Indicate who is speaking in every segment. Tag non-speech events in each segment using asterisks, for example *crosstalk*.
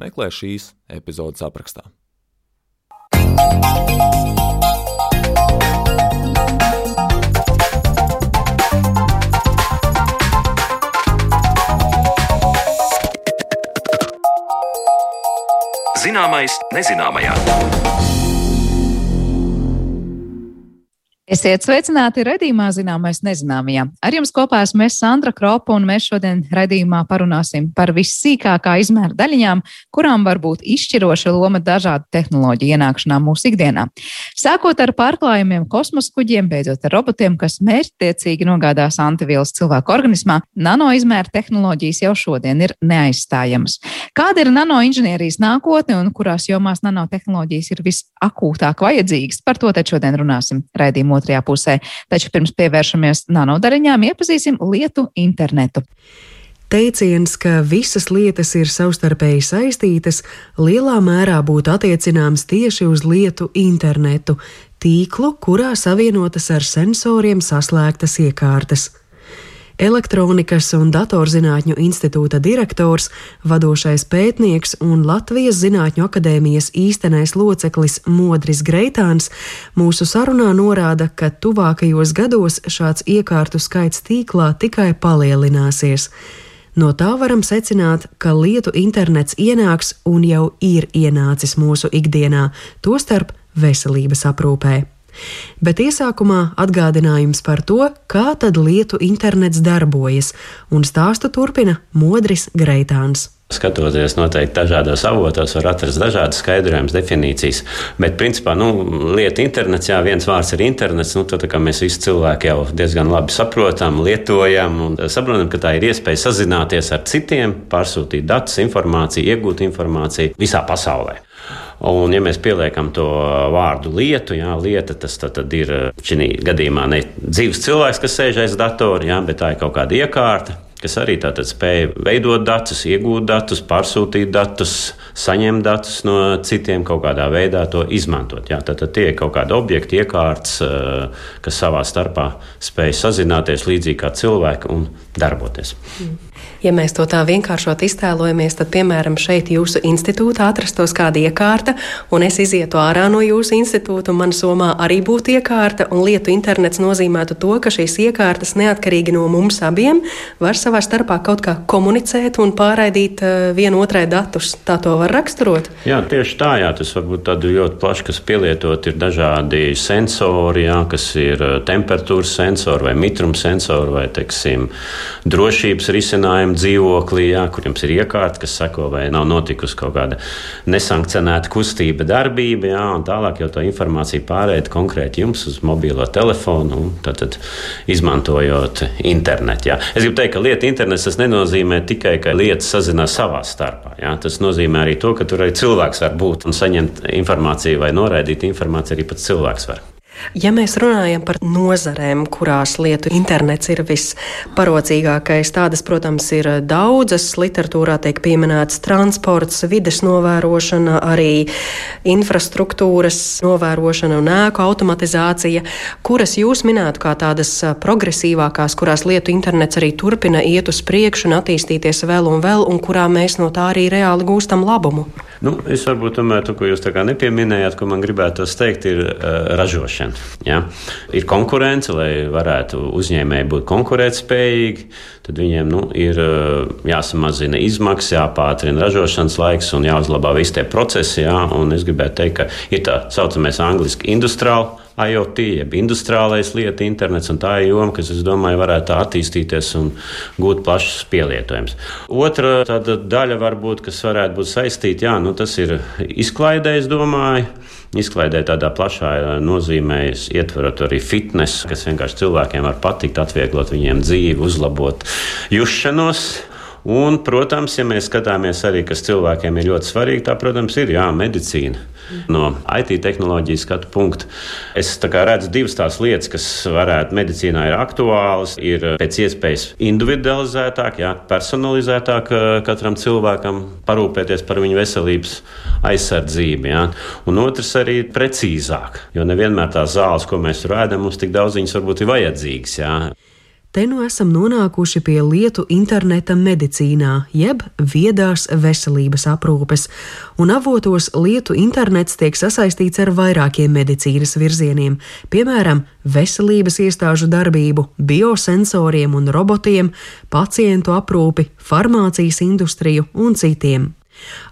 Speaker 1: meklē šīs epizodes aprakstā.
Speaker 2: Zināmais nezināmajā.
Speaker 3: Esiet sveicināti redzījumā, zināmais nezināmajā. Ar jums kopā esmu es Sandra Kropa, un mēs šodien redzījumā parunāsim par vissīkākā izmēra daļiņām, kurām var būt izšķiroša loma dažādu tehnoloģiju ienākšanā mūsu ikdienā. Sākot ar pārklājumiem kosmosa kuģiem, beidzot ar robotiem, kas mērķtiecīgi nogādās antivielas cilvēku organismā, nano izmēra tehnoloģijas jau šodien ir neaizstājamas. Kāda ir nanoinženierijas nākotne un kurās jomās nanotehnoloģijas ir visakūtāk vajadzīgas? Par to te šodien runāsim redzījumā otrajā pusē. Taču pirms pievēršamies nanodariņām, iepazīsim lietu internetu.
Speaker 4: Teiciens, ka visas lietas ir savstarpēji saistītas, lielā mērā būtu attiecināms tieši uz lietu internetu, tīklu, kurā savienotas ar sensoriem saslēgtas iekārtas. Elektronikas un datorzinātņu institūta direktors, vadošais pētnieks un Latvijas Zinātņu akadēmijas īstenais loceklis Modris Greitāns mūsu sarunā norāda, ka tuvākajos gados šāds iekārtu skaits tīklā tikai palielināsies. No tā varam secināt, ka lietu internets ienāks un jau ir ienācis mūsu ikdienā, tostarp veselības aprūpē. Bet iesākumā atgādinājums par to, kā tad lietu internets darbojas, un stāstu turpina Modris Greitāns.
Speaker 5: Skatoties noteikti dažādos avotos, var atrast dažādas skaidrojumus, definīcijas. Bet, principā, nu, lieta internets, jā, viens vārds ir internets. Nu, tad, mēs visi cilvēki jau diezgan labi saprotam, lietojam un saprotam, ka tā ir iespēja sazināties ar citiem, pārsūtīt datus, informāciju, iegūt informāciju visā pasaulē. Un, ja mēs pieliekam to vārdu lietu, jā, lieta tas tad, tad ir šī gadījumā ne dzīves cilvēks, kas sēž aiz datora, jā, bet tā ir kaut kāda iekārta, kas arī tātad spēja veidot datus, iegūt datus, pārsūtīt datus, saņemt datus no citiem, kaut kādā veidā to izmantot. Jā, tad, tad tie ir kaut kādi objekti, iekārtas, kas savā starpā spēj sazināties līdzīgi kā cilvēki un darboties. Mm.
Speaker 4: Ja mēs to tā vienkāršot iztēlojamies, tad, piemēram, šeit jūsu institūtā atrastos kāda iekārta, un es izietu ārā no jūsu institūta, un man somā arī būtu iekārta, un lietu internets nozīmētu to, ka šīs iekārtas neatkarīgi no mums abiem var savā starpā kaut kā komunicēt un pārraidīt uh, vienu otrai datus. Tā to var raksturot?
Speaker 5: Jā, tieši tā, jā, tas var būt tādu ļoti plaši, kas pielietot ir dažādi sensori, jā, kas ir eh, temperatūras sensori vai mitruma sensori vai, teiksim, drošības risinājumi dzīvoklī, jā, kur jums ir iekārta, kas seko, vai nav notikusi kaut kāda nesankcionēta kustība, darbība, jā, un tālāk jau to informāciju pārēd konkrēti jums uz mobilo telefonu, tad, tad izmantojot internetu. Jā. Es gribu teikt, ka lieta internets tas nenozīmē tikai, ka lietas sazinās savā starpā. Jā. Tas nozīmē arī to, ka tur arī cilvēks var būt un saņemt informāciju vai noraidīt informāciju arī pats cilvēks var.
Speaker 4: Ja mēs runājam par nozarēm, kurās lietu internets ir visparocīgākais, tādas, protams, ir daudzas. Literatūrā tiek pieminēts transports, vides novērošana, arī infrastruktūras novērošana un ēku automatizācija, kuras jūs minētu kā tādas progresīvākās, kurās lietu internets arī turpina iet uz priekšu un attīstīties vēl un vēl, un kurā mēs no tā arī reāli gūstam labumu.
Speaker 5: Nu, es varbūt tomēr to, ko jūs nepieminējāt, ko man gribētu teikt, ir uh, ražošana. Ja? Ir konkurence, lai varētu uzņēmēji būt konkurētspējīgi, tad viņiem nu, ir uh, jāsamazina izmaksas, jāpātrina ražošanas laiks un jāuzlabo visi tie procesi. Ja? Un es gribētu teikt, ka ir tā saucamais angļuiski industriāli IoT, jeb industriālais lieta, internets, un tā ir joma, kas, es domāju, varētu attīstīties un gūt plašs pielietojums. Otra daļa, varbūt, kas varētu būt saistīta, jā, nu, tas ir izklaidē, es domāju. Izklaidē tādā plašā nozīmē, ietverot arī fitness, kas vienkārši cilvēkiem var patikt, atvieglot viņiem dzīvi, uzlabot jušanos. Un, protams, ja mēs skatāmies arī, kas cilvēkiem ir ļoti svarīgi, tā, protams, ir jā, medicīna. No IT tehnoloģijas skatu punkta es redzu divas tās lietas, kas varētu medicīnā ir aktuālas. Ir pēc iespējas individualizētāk, jā, personalizētāk eh, katram cilvēkam parūpēties par viņu veselības aizsardzību. Jā. Un otrs arī precīzāk, jo nevienmēr tās zāles, ko mēs tur ēdam, mums tik daudz viņas varbūt ir vajadzīgas. Jā.
Speaker 4: Te nu esam nonākuši pie lietu interneta medicīnā, jeb viedās veselības aprūpes, un avotos lietu internets tiek sasaistīts ar vairākiem medicīnas virzieniem, piemēram, veselības iestāžu darbību, biosensoriem un robotiem, pacientu aprūpi, farmācijas industriju un citiem.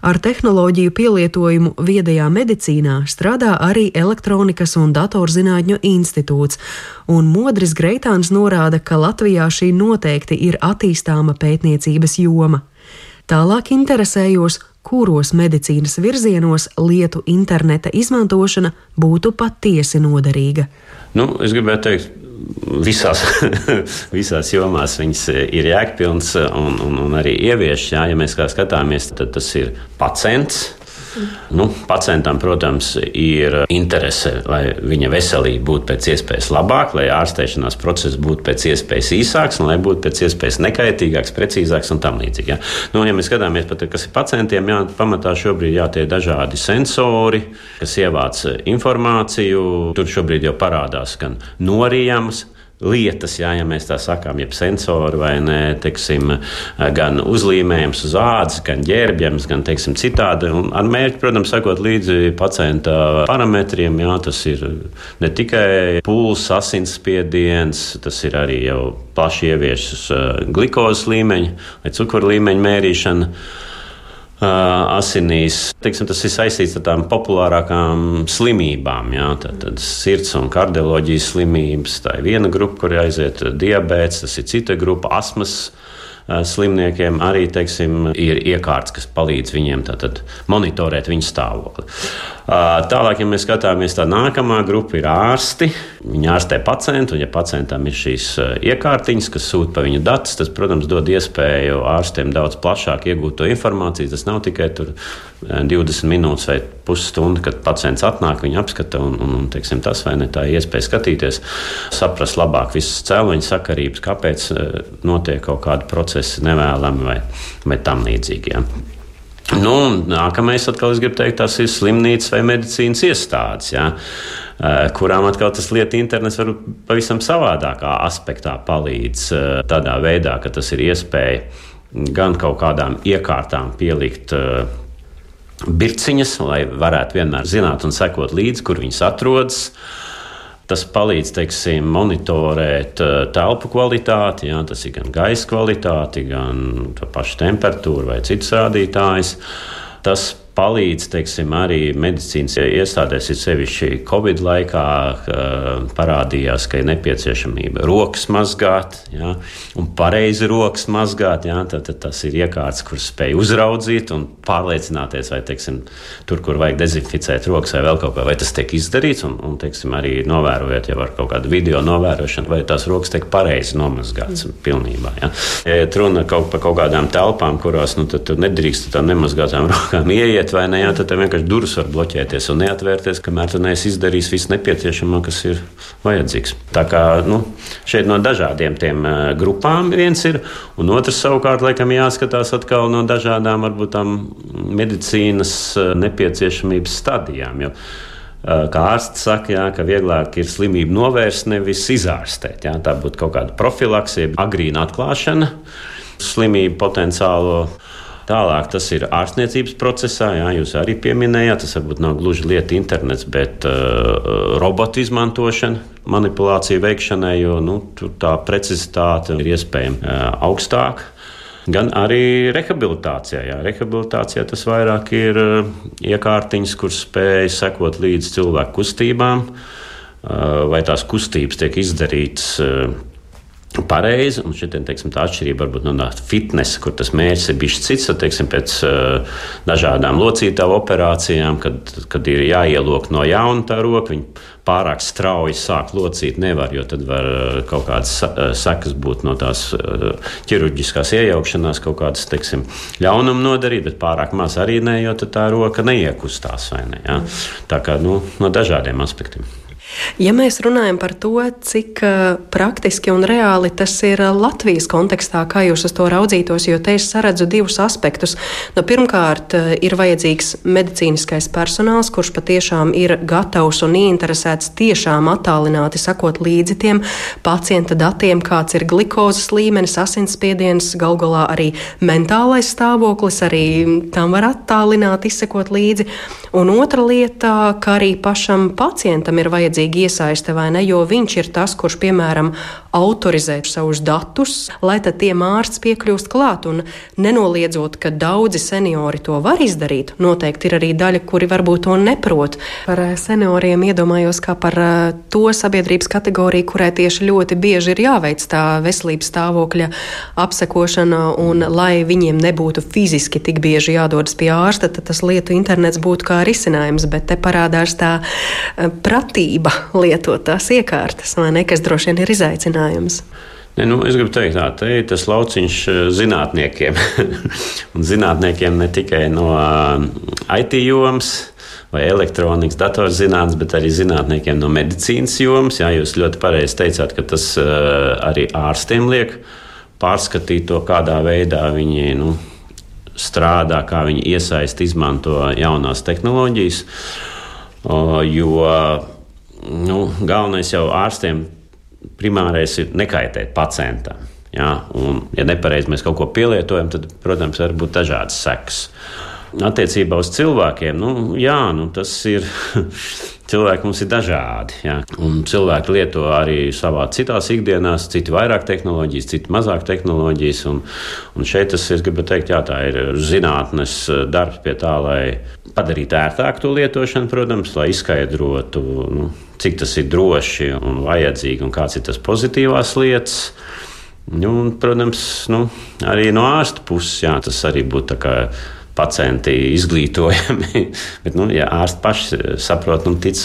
Speaker 4: Ar tehnoloģiju pielietojumu viedajā medicīnā strādā arī Elektronikas un datorzinātņu institūts, un Modris Greitāns norāda, ka Latvijā šī noteikti ir attīstāma pētniecības joma. Tālāk interesējos, kuros medicīnas virzienos lietu interneta izmantošana būtu patiesi noderīga.
Speaker 5: Nu, es gribētu teikt, visās, *laughs* visās jomās viņas ir jēgpilnas un, un, un arī ieviešas. Ja mēs kā skatāmies, tad tas ir pacients. Nu, pacientam, protams, ir interese, lai viņa veselība būtu pēc iespējas labāka, lai ārstēšanās process būtu pēc iespējas īsāks, un lai būtu pēc iespējas nekaitīgāks, precīzāks un tam līdzīgi. Ja. Nu, ja mēs skatāmies, pat, kas ir pacientiem, jā, pamatā šobrīd jā, tie dažādi sensori, kas ievāc informāciju. Tur šobrīd jau parādās gan norījamas, lietas, jā, ja mēs tā sakām, jeb sensori vai ne, teiksim, gan uzlīmējums uz ādas, gan ģērbjams, gan teiksim, citādi. Un ar mērķi, protams, sekot līdzi pacienta parametriem, jā, tas ir ne tikai pulss, asinsspiediens, tas ir arī jau plaši ieviešas glikozes līmeņa vai cukuru līmeņa mērīšana asinīs. Teiksim, tas ir saistīts ar tām populārākām slimībām. Jā, tad, tad sirds un kardioloģijas slimības. Tā ir viena grupa, kur aiziet diabetes, tas ir cita grupa astmas slimniekiem arī teiksim, ir iekārts, kas palīdz viņiem tātad, monitorēt viņu stāvokli. Tālāk, ja mēs skatāmies, tā nākamā grupa ir ārsti. Viņi ārstē pacientu, un, ja pacientam ir šīs iekārtiņas, kas sūta pa viņu datus, tas, protams, dod iespēju ārstiem daudz plašāk iegūt to informāciju. Tas nav tikai 20 minūtes vai pusstundu, kad pacients atnāk, viņa apskata, un, un, un teiksim, tas vai ne tā iespēja skatīties, saprast labāk visas cēloņa sakarības, kāpēc notiek kaut kādi procesi nevēlami vai, vai tam līdzīgi. Ja. Nu, nākamais, atkal, es gribu teikt, tas ir slimnīcas vai medicīnas iestādes, ja, kurām atkal tas lietu internets var pavisam savādākā aspektā palīdz. Tādā veidā, ka tas ir iespēja gan kaut kādām iekārtām pielikt birciņas, lai varētu vienmēr zināt un sekot līdzi, kur viņas atrodas. Tas palīdz teiksim, monitorēt uh, telpu kvalitāti, jā, tas ir gan gaisa kvalitāte, gan paša temperatūra vai citas rādītājas. Tas palīdz teiksim, arī medicīnas iestādēs, ir sevišķi Covid laikā, parādījās, ka ir nepieciešamība rokas mazgāt, ja, un pareizi rokas mazgāt. Ja, tad, tad tas ir iekārts, kur spēj uzraudzīt un pārliecināties, vai teiksim, tur, kur vajag dezinficēt rokas vai vēl kaut kā, vai tas tiek izdarīts, un, un teiksim, arī novērojot jau ar kaut kādu video novērošanu, vai tās rokas tiek pareizi nomazgātas mm. pilnībā. Ja. Ja runa kaut par kaut kādām telpām, kurās nu, tur nedrīkst tām nemazgātām *laughs* rokām ieiet, iet vai ne, jā, tad vienkārši durvis var bloķēties un neatvērties, kamēr tu neesi izdarījis visu nepieciešamo, kas ir vajadzīgs. Tā kā nu, šeit no dažādiem tiem grupām viens ir, un otrs savukārt laikam jāskatās atkal no dažādām varbūt tām medicīnas nepieciešamības stadijām. Jo, Kā ārsts saka, jā, ka vieglāk ir slimību novērst, nevis izārstēt. Jā. Tā būtu kaut kāda profilakse, agrīna atklāšana, slimību potenciālo Tālāk tas ir ārstniecības procesā, jā, jūs arī pieminējāt, tas varbūt nav gluži lieta internets, bet uh, robotu izmantošana, manipulācija veikšanai, jo nu, tā precizitāte ir iespējama uh, augstāka. Gan arī rehabilitācijā. Jā. Rehabilitācijā tas vairāk ir uh, iekārtiņas, kur spēj sekot līdz cilvēku kustībām, uh, vai tās kustības tiek izdarītas uh, pareizi. Un šī teiksim, atšķirība varbūt no fitnesa, kur tas mērķis ir bijis cits, tad, teiksim, pēc uh, dažādām locītāju operācijām, kad, kad ir jāielok no jauna tā roka. Pārāk strauji sāk locīt nevar, jo tad var kaut kādas sekas būt no tās ķirurģiskās iejaukšanās, kaut kādas, teiksim, ļaunumu nodarīt, bet pārāk maz arī ne, jo tā roka neiekustās ne. Ja? Tā kā nu, no dažādiem aspektiem.
Speaker 4: Ja mēs runājam par to, cik uh, praktiski un reāli tas ir uh, Latvijas kontekstā, kā jūs uz to raudzītos, jo te es saredzu divus aspektus. Nu, pirmkārt, uh, ir vajadzīgs medicīniskais personāls, kurš patiešām ir gatavs un ieinteresēts tiešām attālināti sakot līdzi tiem pacienta datiem, kāds ir glikozes līmenis, asinsspiediens, gal galā arī mentālais stāvoklis, arī tam var attālināt, izsekot līdzi. Un otra lieta, ka arī pašam pacientam ir vajadzīgs vajadzīga iesaiste vai ne, jo viņš ir tas, kurš, piemēram, autorizē savus datus, lai tad tiem ārsts piekļūst klāt. Un nenoliedzot, ka daudzi seniori to var izdarīt, noteikti ir arī daļa, kuri varbūt to neprot. Par eh, senioriem iedomājos kā par eh, to sabiedrības kategoriju, kurai tieši ļoti bieži ir jāveic tā veselības stāvokļa apsekošana, un lai viņiem nebūtu fiziski tik bieži jādodas pie ārsta, tad tas lietu internets būtu kā risinājums, bet te parādās tā eh, pratība lietot tās iekārtas, vai ne, kas droši vien ir izaicinājums.
Speaker 5: Ne, nu, es gribu teikt, tā te ir tas lauciņš eh, zinātniekiem. *laughs* un zinātniekiem ne tikai no eh, IT jomas vai elektronikas, datorzinātnes, bet arī zinātniekiem no medicīnas jomas. Jā, jūs ļoti pareizi teicāt, ka tas uh, arī ārstiem liek pārskatīt to, kādā veidā viņi nu, strādā, kā viņi iesaist, izmanto jaunās tehnoloģijas. Jo nu, galvenais jau ārstiem primārais ir nekaitēt pacientam. Ja? Un, ja nepareizi mēs kaut ko pielietojam, tad, protams, var būt dažādas sekas. Attiecībā uz cilvēkiem, nu, jā, nu, tas ir. *laughs* cilvēki mums ir dažādi. Jā. Un cilvēki lieto arī savā citās ikdienās, citi vairāk tehnoloģijas, citi mazāk tehnoloģijas. Un, un šeit tas, es gribu teikt, jā, tā ir zinātnes darbs pie tā, lai padarītu ērtāku to lietošanu, protams, lai izskaidrotu. Nu, cik tas ir droši un vajadzīgi, un kāds ir tas pozitīvās lietas. Nu, un, protams, nu, arī no ārsta puses jā, tas arī būtu pacienti izglītojami. *laughs* Bet, nu, ja ārsti paši saprot un tic.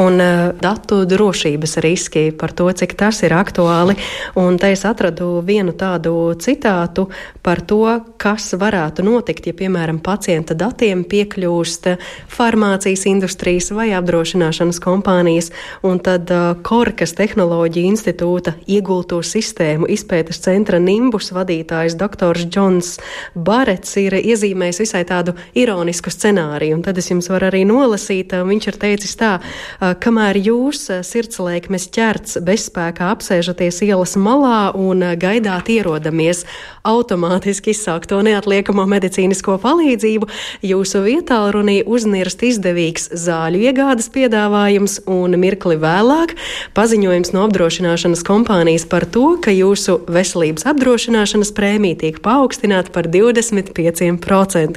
Speaker 4: Un uh, datu drošības riski par to, cik tas ir aktuāli. Un te es atradu vienu tādu citātu par to, kas varētu notikt, ja, piemēram, pacienta datiem piekļūst farmācijas industrijas vai apdrošināšanas kompānijas. Un tad uh, Korkas tehnoloģija institūta iegulto sistēmu izpētes centra Nimbus vadītājs dr. Džons Barets ir iezīmējis visai tādu ironisku scenāriju. Un tad es jums varu arī nolasīt, viņš ir teicis tā, kamēr jūs sirdslēkmes ķerts bezspēkā apsēžaties ielas malā un gaidāt ierodamies automātiski izsākt to neatliekamo medicīnisko palīdzību, jūsu vietā runī uznirst izdevīgs zāļu iegādes piedāvājums un mirkli vēlāk paziņojums no apdrošināšanas kompānijas par to, ka jūsu veselības apdrošināšanas prēmija tiek paaugstināta par 25%.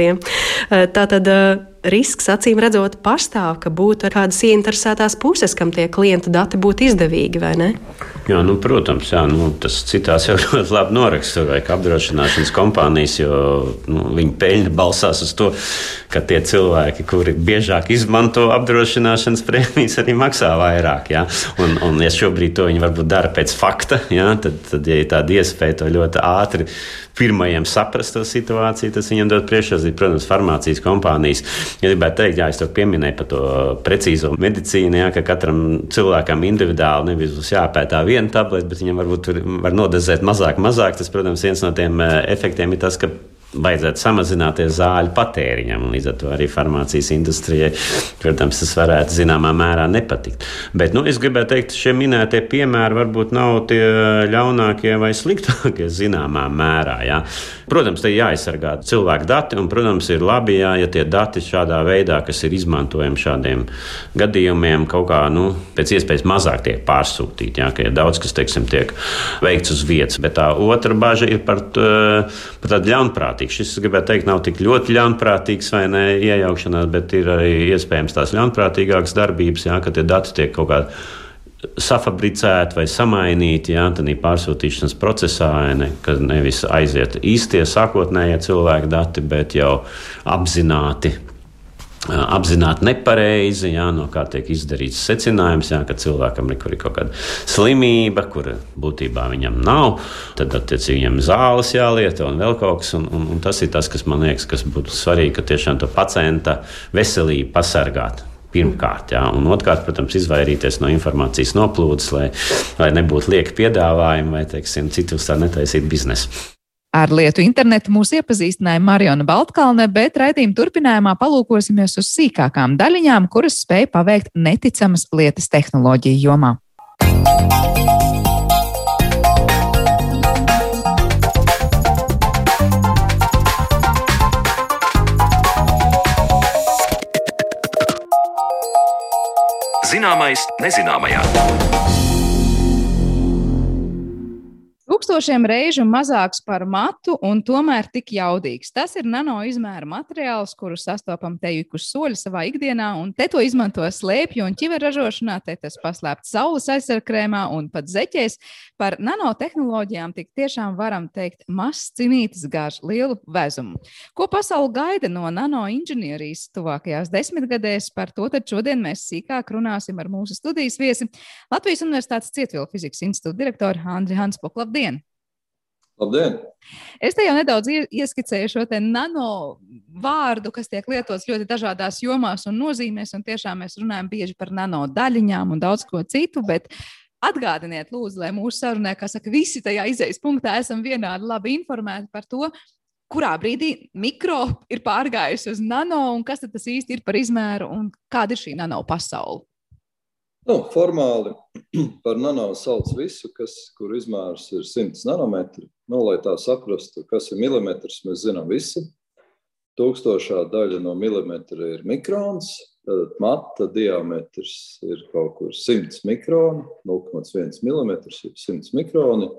Speaker 4: Tātad risks, acīm redzot, pastāv, ka būtu kādas ieinteresētās puses, kam tie klienta dati būtu izdevīgi, vai ne?
Speaker 5: Jā, nu, protams, jā, nu, tas citās jau *laughs* ļoti labi noraksturo, ka apdrošināšanas kompānijas, jo nu, peļņa balstās uz to, ka tie cilvēki, kuri biežāk izmanto apdrošināšanas *laughs* prēmijas, arī maksā vairāk. Jā. Un, un, ja šobrīd to viņi varbūt dara pēc fakta, jā, tad, tad, ja ir tāda iespēja to ļoti ātri pirmajiem saprast to situāciju, tas viņam dod priekšrocību. Protams, farmācijas kompānijas. Ja gribētu teikt, jā, es to pieminēju par to precīzo medicīnu, jā, ka katram cilvēkam individuāli nevis būs jāpētā viena tableta, bet viņam varbūt var nodezēt mazāk, mazāk. Tas, protams, viens no tiem eh, efektiem ir tas, ka vajadzētu samazināties zāļu patēriņam. Līdz ar to arī farmācijas industrijai, protams, tas varētu zināmā mērā nepatikt. Bet nu, es gribētu teikt, šie minētie piemēri varbūt nav tie ļaunākie vai sliktākie zināmā mērā. Jā. Protams, te jāaizsargā cilvēku dati, un, protams, ir labi, jā, ja tie dati šādā veidā, kas ir izmantojami šādiem gadījumiem, kaut kā nu, pēc iespējas mazāk tiek pārsūtīti. Jā, ka ir daudz kas teiksim, tiek veikts uz vietas. Bet tā otra bažas ir par, par tādu ļaunprātīgu. Šis, gribētu teikt, nav tik ļoti ļaunprātīgs vai ne iejaukšanās, bet ir arī iespējams tās ļaunprātīgākas darbības, jā, ka tie dati tiek kaut kādā safabricēti vai samainīti jā, pārsūtīšanas procesā, ne, ka nevis aiziet īstie sākotnējie cilvēku dati, bet jau apzināti. Apzināti nepareizi, jā, no kā tiek izdarīts secinājums, jā, ka cilvēkam ir kaut kāda slimība, kur būtībā viņam nav. Tad, attiecīgi, viņam zāles jālieto un vēl kaut kas. Un, un, un tas ir tas, kas man liekas, kas būtu svarīgi, ka tiešām to pacienta veselību pasargāt pirmkārt. Jā, un otrkārt, protams, izvairīties no informācijas noplūdes, lai, lai nebūtu lieki piedāvājumi vai, teiksim, citus tā netaisīt biznesu.
Speaker 3: Ar lietu internetu mūs iepazīstināja Mariona Baltkalne, bet raidījuma turpinājumā palūkosimies uz sīkākām daļiņām, kuras spēj paveikt neticamas lietas tehnoloģiju jomā.
Speaker 1: Zināmais nezināmajā.
Speaker 3: Tūkstošiem reižu mazāks par matu un tomēr tik jaudīgs. Tas ir nano izmēra materiāls, kuru sastopam te ik uz soļa savā ikdienā, un te to izmanto slēpju un ķiveru ražošanā, te tas paslēpts saules aizsarkrēmā un pat zeķēs. Par nanotehnoloģijām tik tiešām varam teikt mazs cinītis gāž lielu vezumu. Ko pasauli gaida no nanoinženierijas tuvākajās desmitgadēs, par to tad šodien mēs sīkāk runāsim ar mūsu studijas viesi Latvijas Universitātes Cietvielu fizikas institūta direktoru Andri Hanspok. Labdien!
Speaker 2: Labdien!
Speaker 3: Es te jau nedaudz ieskicēju šo nano vārdu, kas tiek lietots ļoti dažādās jomās un nozīmēs. Un tiešām mēs runājam bieži par nano daļiņām un daudz ko citu. Bet atgādiniet, lūdzu, lai mūsu sarunē, kā saka, visi tajā izējas punktā esam vienādi labi informēti par to, kurā brīdī mikro ir pārgājusi uz nano un kas tas īsti ir par izmēru un kāda ir šī nano pasaule.
Speaker 2: Nu, formāli *clears throat* par nano sauc visu, kas, kur izmērs ir 100 nanometri. Nu, lai tā saprastu, kas ir milimetrs, mēs zinām visi. Tūkstošā daļa no milimetra ir mikrons, tad mata diametrs ir kaut kur 100 mikroni, 0,1 mm, ir 100 mikroni.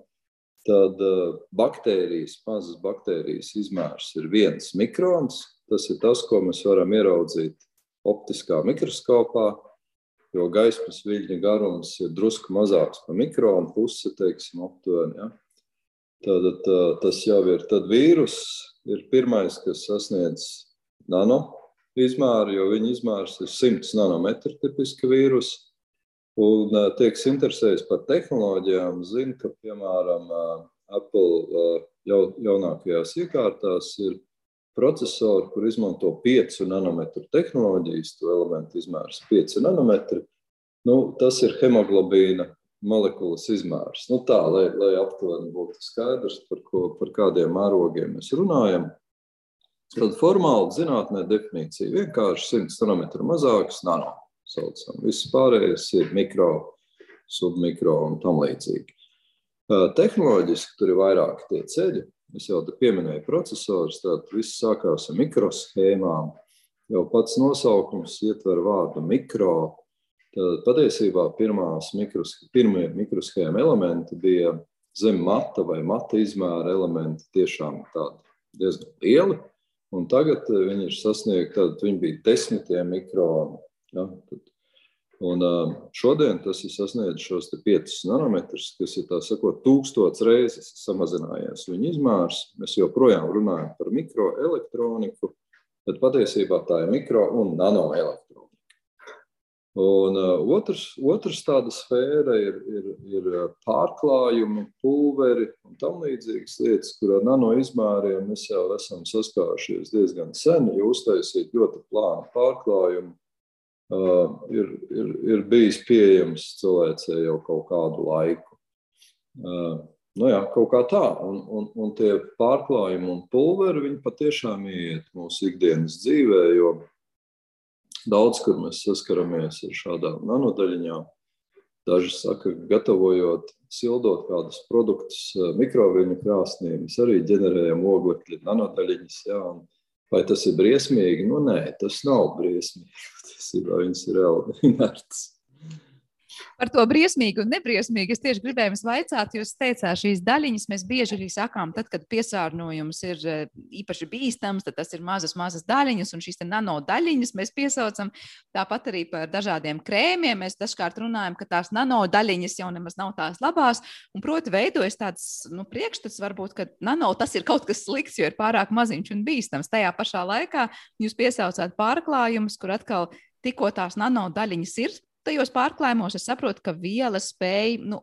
Speaker 2: Tad uh, baktērijas, mazas baktērijas izmērs ir viens mikrons. Tas ir tas, ko mēs varam ieraudzīt optiskā mikroskopā jo gaismas viļņa garums ir drusku mazāks par mikronu pusi, teiksim, aptuveni. Ja? Tad tā, tas jau ir. Tad vīrus ir pirmais, kas sasniedz nano izmēru, jo viņa izmērs ir 100 nanometri tipiski vīrus. Un tiek interesējis par tehnoloģijām, zina, ka, piemēram, Apple jau, jaunākajās iekārtās ir procesori, kur izmanto 5 nanometru tehnoloģijas, to elementu izmērs 5 nanometri. Nu, tas ir hemoglobīna molekulas izmērs. Nu, tā, lai, lai aptuveni būtu skaidrs, par, ko, par kādiem mērogiem mēs runājam. Tad formāli zinātnē definīcija vienkārši 100 nanometru mazāks nano. Saucam. Viss pārējais ir mikro, submikro un tam līdzīgi. Tehnoloģiski tur ir vairāki tie ceļi. Es jau pieminēju procesorus, tad viss sākās ar mikroshēmām. Jau pats nosaukums ietver vārdu mikro. Tad patiesībā mikros, pirmie mikroshēma elementi bija zem mata vai mata izmēra elementi, tiešām tādi diezgan lieli. Un tagad viņi ir sasniegti, tad viņi bija desmitiem mikroni. Ja, tad Un šodien tas ir sasniedzis šos 5 nanometrus, kas ir tā sakot, tūkstots reizes samazinājies viņa izmērs. Mēs joprojām runājam par mikroelektroniku, bet patiesībā tā ir mikro un nanoelektronika. Un otrs, otrs tāda sfēra ir, ir, ir pārklājumi, pulveri un tam līdzīgas lietas, kur ar nano izmēriem mēs jau esam saskārušies diezgan sen, jo uztaisīt ļoti plānu pārklājumu uh, ir, ir, ir bijis pieejams cilvēcei jau kaut kādu laiku. Uh, nu jā, kaut kā tā, un, un, un tie pārklājumi un pulveri, viņi patiešām iet mūsu ikdienas dzīvē, jo daudz kur mēs saskaramies ar šādām nanodaļiņām. Daži saka, gatavojot, sildot kādus produktus mikroviļņu krāsnī, mēs arī ģenerējam oglekļa nanodaļiņas. Jā, un Vai tas ir briesmīgi? Nu, nē, tas nav briesmīgi. *laughs* Patiesībā viņas ir reāli inertas.
Speaker 3: Par to briesmīgu un nebriesmīgu es tieši gribēju jums vaicāt. Jūs teicāt, šīs daļiņas mēs bieži arī sakām, tad, kad piesārņojums ir eh, īpaši bīstams, tad tas ir mazas, mazas daļiņas, un šīs nano daļiņas mēs piesaucam. Tāpat arī par dažādiem krēmiem mēs dažkārt runājam, ka tās nano daļiņas jau nemaz nav tās labās. Un, proti, veidojas tāds nu, priekšstats, varbūt, ka nano tas ir kaut kas slikts, jo ir pārāk maziņš un bīstams. Tajā pašā laikā jūs piesaucāt pārklājumus, kur atkal tikko tās nano daļiņas ir tajos pārklājumos es saprotu, ka viela spēja nu,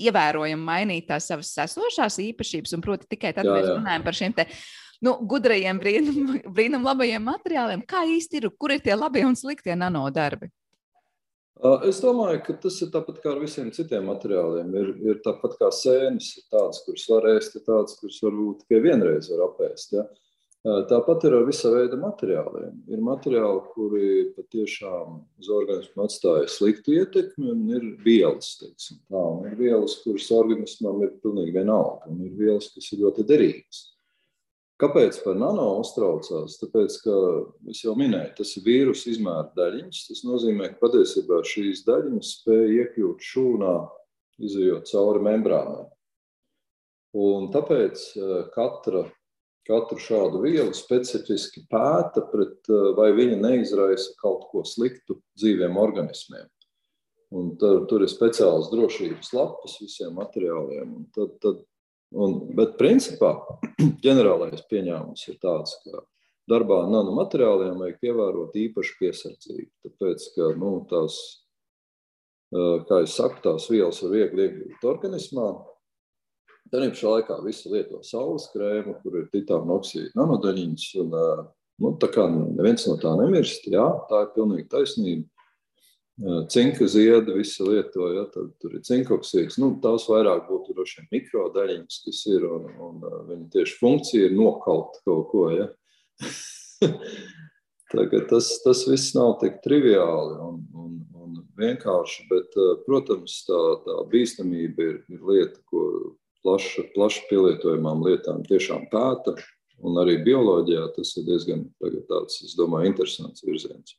Speaker 3: ievērojami mainīt tās savas esošās īpašības, un proti tikai tad jā, mēs runājam par šiem te. Nu, gudrajiem, brīnum, *laughs* brīnum labajiem materiāliem. Kā īsti ir, kur ir tie labie un sliktie nanodarbi?
Speaker 2: Es domāju, ka tas ir tāpat kā ar visiem citiem materiāliem. Ir, ir tāpat kā sēnes, ir tādas, kuras var ēst, ir tādas, kuras varbūt tikai vienreiz var apēst. Ja? Tāpat ir ar visa veida materiāliem. Ir materiāli, kuri patiešām uz organismu atstāja sliktu ietekmi, un ir vielas, teiksim, tā, un ir vielas, kuras organismam ir pilnīgi vienalga, un ir vielas, kas ir ļoti derīgas. Kāpēc par nano uztraucās? Tāpēc, ka es jau minēju, tas ir vīrusu izmēra daļiņas. Tas nozīmē, ka patiesībā šīs daļiņas spēja iekļūt šūnā, izējot cauri membrānai. Un tāpēc katra katru šādu vielu specifiski pēta, pret, eh, vai viņa neizraisa kaut ko sliktu dzīviem organismiem. Un tur, tur ir speciāls drošības lapas visiem materiāliem. Un tad, tad, un, bet principā *clears throat* ģenerālais pieņēmums ir tāds, ka darbā ar nanomateriāliem vajag ievērot īpašu piesardzību. Tāpēc, ka nu, tās, eh, kā jau saku, tās vielas var viegli iegūt organismā, Tad pašā laikā visi lieto saules krēmu, kur ir titāna oksīda nanodaļiņas. Un, nu, tā kā neviens no tā nemirst, jā, tā ir pilnīgi taisnība. Cinka ziedi visi lieto, ja, tur ir cinkoksīds. Nu, tās vairāk būtu droši vien mikrodaļiņas, kas ir, un, un viņa tieši funkcija ir nokaut kaut ko. Ja. *laughs* Tagad tas, tas viss nav tik triviāli un, un, un vienkārši, bet, protams, tā, tā bīstamība ir, ir lieta, ko plaši, plaši pielietojamām lietām tiešām pēta. Un arī bioloģijā tas ir diezgan tāds, es domāju, interesants virziens.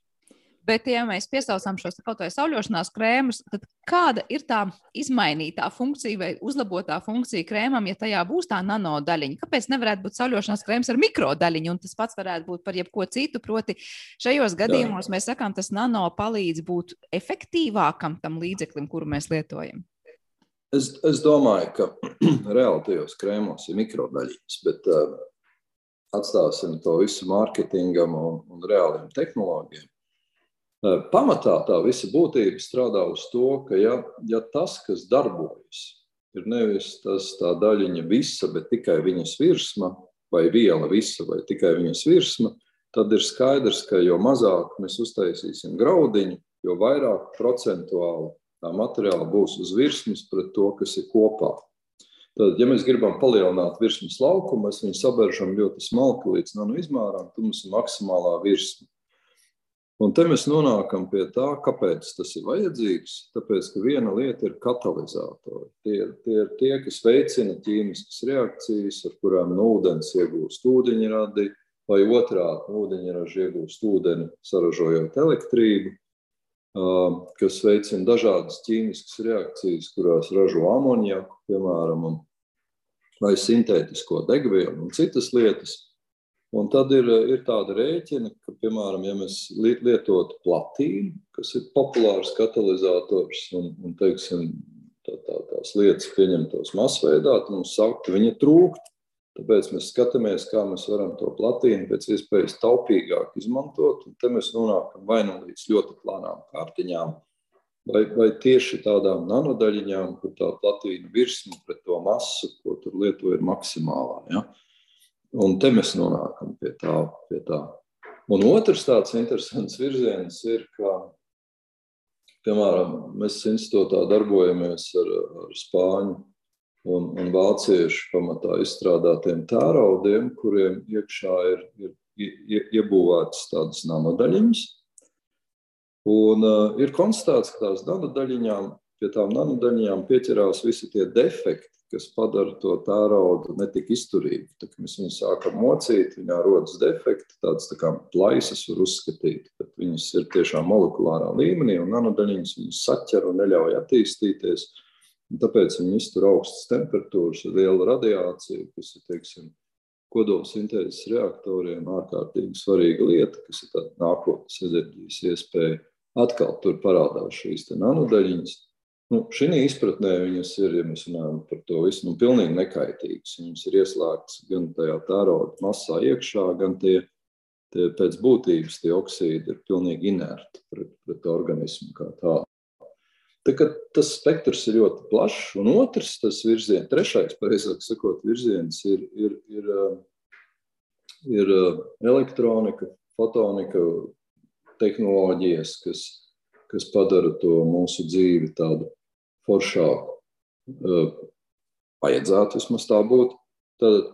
Speaker 3: Bet, ja mēs piesaucam šos kaut vai sauļošanās krēmus, tad kāda ir tā izmainītā funkcija vai uzlabotā funkcija krēmam, ja tajā būs tā nanodaļiņa? Kāpēc nevarētu būt sauļošanās krēms ar mikrodaļiņu, un tas pats varētu būt par jebko citu? Proti, šajos gadījumos Jā. mēs sakām, tas nano palīdz būt efektīvākam tam līdzeklim, kuru mēs lietojam.
Speaker 2: Es, es domāju, ka *clears throat* reāli tajos krēmos ir mikrodaļiņas, bet uh, atstāsim to visu mārketingam un, un reāliem tehnoloģiem. Uh, pamatā tā visa būtība strādā uz to, ka ja, ja tas, kas darbojas, ir nevis tas tā daļiņa visa, bet tikai viņas virsma, vai viela visa, vai tikai viņas virsma, tad ir skaidrs, ka jo mazāk mēs uztaisīsim graudiņu, jo vairāk procentuāli tā materiāla būs uz virsmas pret to, kas ir kopā. Tad, ja mēs gribam palielināt virsmas laukumu, mēs viņu saberžam ļoti smalki līdz nano izmērām, tad mums ir maksimālā virsma. Un te mēs nonākam pie tā, kāpēc tas ir vajadzīgs. Tāpēc, ka viena lieta ir katalizatori. Tie, tie ir tie, kas veicina ķīmiskas reakcijas, ar kurām no ūdens iegūst ūdeņradi, vai otrādi ūdeņraža iegūst ūdeni, saražojot elektrību kas veicina dažādas ķīmiskas reakcijas, kurās ražo amoniaku, piemēram, vai sintētisko degvielu un citas lietas. Un tad ir, ir tāda rēķina, ka, piemēram, ja mēs lietotu platīnu, kas ir populārs katalizators, un, un teiksim, tā, tā, tās lietas pieņemtos masveidā, tad mums saka, ka viņa trūkst. Tāpēc mēs skatāmies, kā mēs varam to platīnu pēc iespējas taupīgāk izmantot. Te mēs nonākam vai nu līdz ļoti plānām kārtiņām, vai, vai tieši tādām nanodaļiņām, kur tā platīna virsma pret to masu, ko tur lieto, ir maksimālā. Ja? Un te mēs nonākam pie tā. Pie tā. Un otrs tāds interesants virziens ir, ka, piemēram, mēs institūtā darbojamies ar, ar spāņu un, un vāciešu pamatā izstrādātiem tēraudiem, kuriem iekšā ir, ir iebūvētas tādas nanodaļiņas. Un uh, ir konstatēts, ka tās nanodaļiņām, pie tām nanodaļiņām pieķerās visi tie defekti, kas padara to tēraudu netik izturīgu. Kad mēs viņu sākam mocīt, viņā rodas defekti, tādas tā kā plaisas var uzskatīt, bet viņas ir tiešām molekulārā līmenī, un nanodaļiņas viņas saķer un neļauj attīstīties. Un tāpēc viņi iztur augstas temperatūras, liela radiācija, kas ir teiksim, kodolsintēzes reaktoriem ārkārtīgi svarīga lieta, kas ir nākotnes enerģijas iespēja. Atkal tur parādās šīs nanodaļiņas. Nu, Šī izpratnē viņas ir, ja mēs runājam par to visu, nu, pilnīgi nekaitīgas. Viņas ir ieslēgtas gan tajā tēroda masā iekšā, gan tie, tie pēc būtības tie oksīdi ir pilnīgi inerti pret, pret organismu kā tādu. Tas spektrs ir ļoti plašs, un otrs, tas virziens, trešais, pareizāk sakot, virziens ir, ir, ir, ir elektronika, fotonika, tehnoloģijas, kas, kas padara to mūsu dzīvi tādu foršāku. Vajadzētu vismaz tā būt. Tad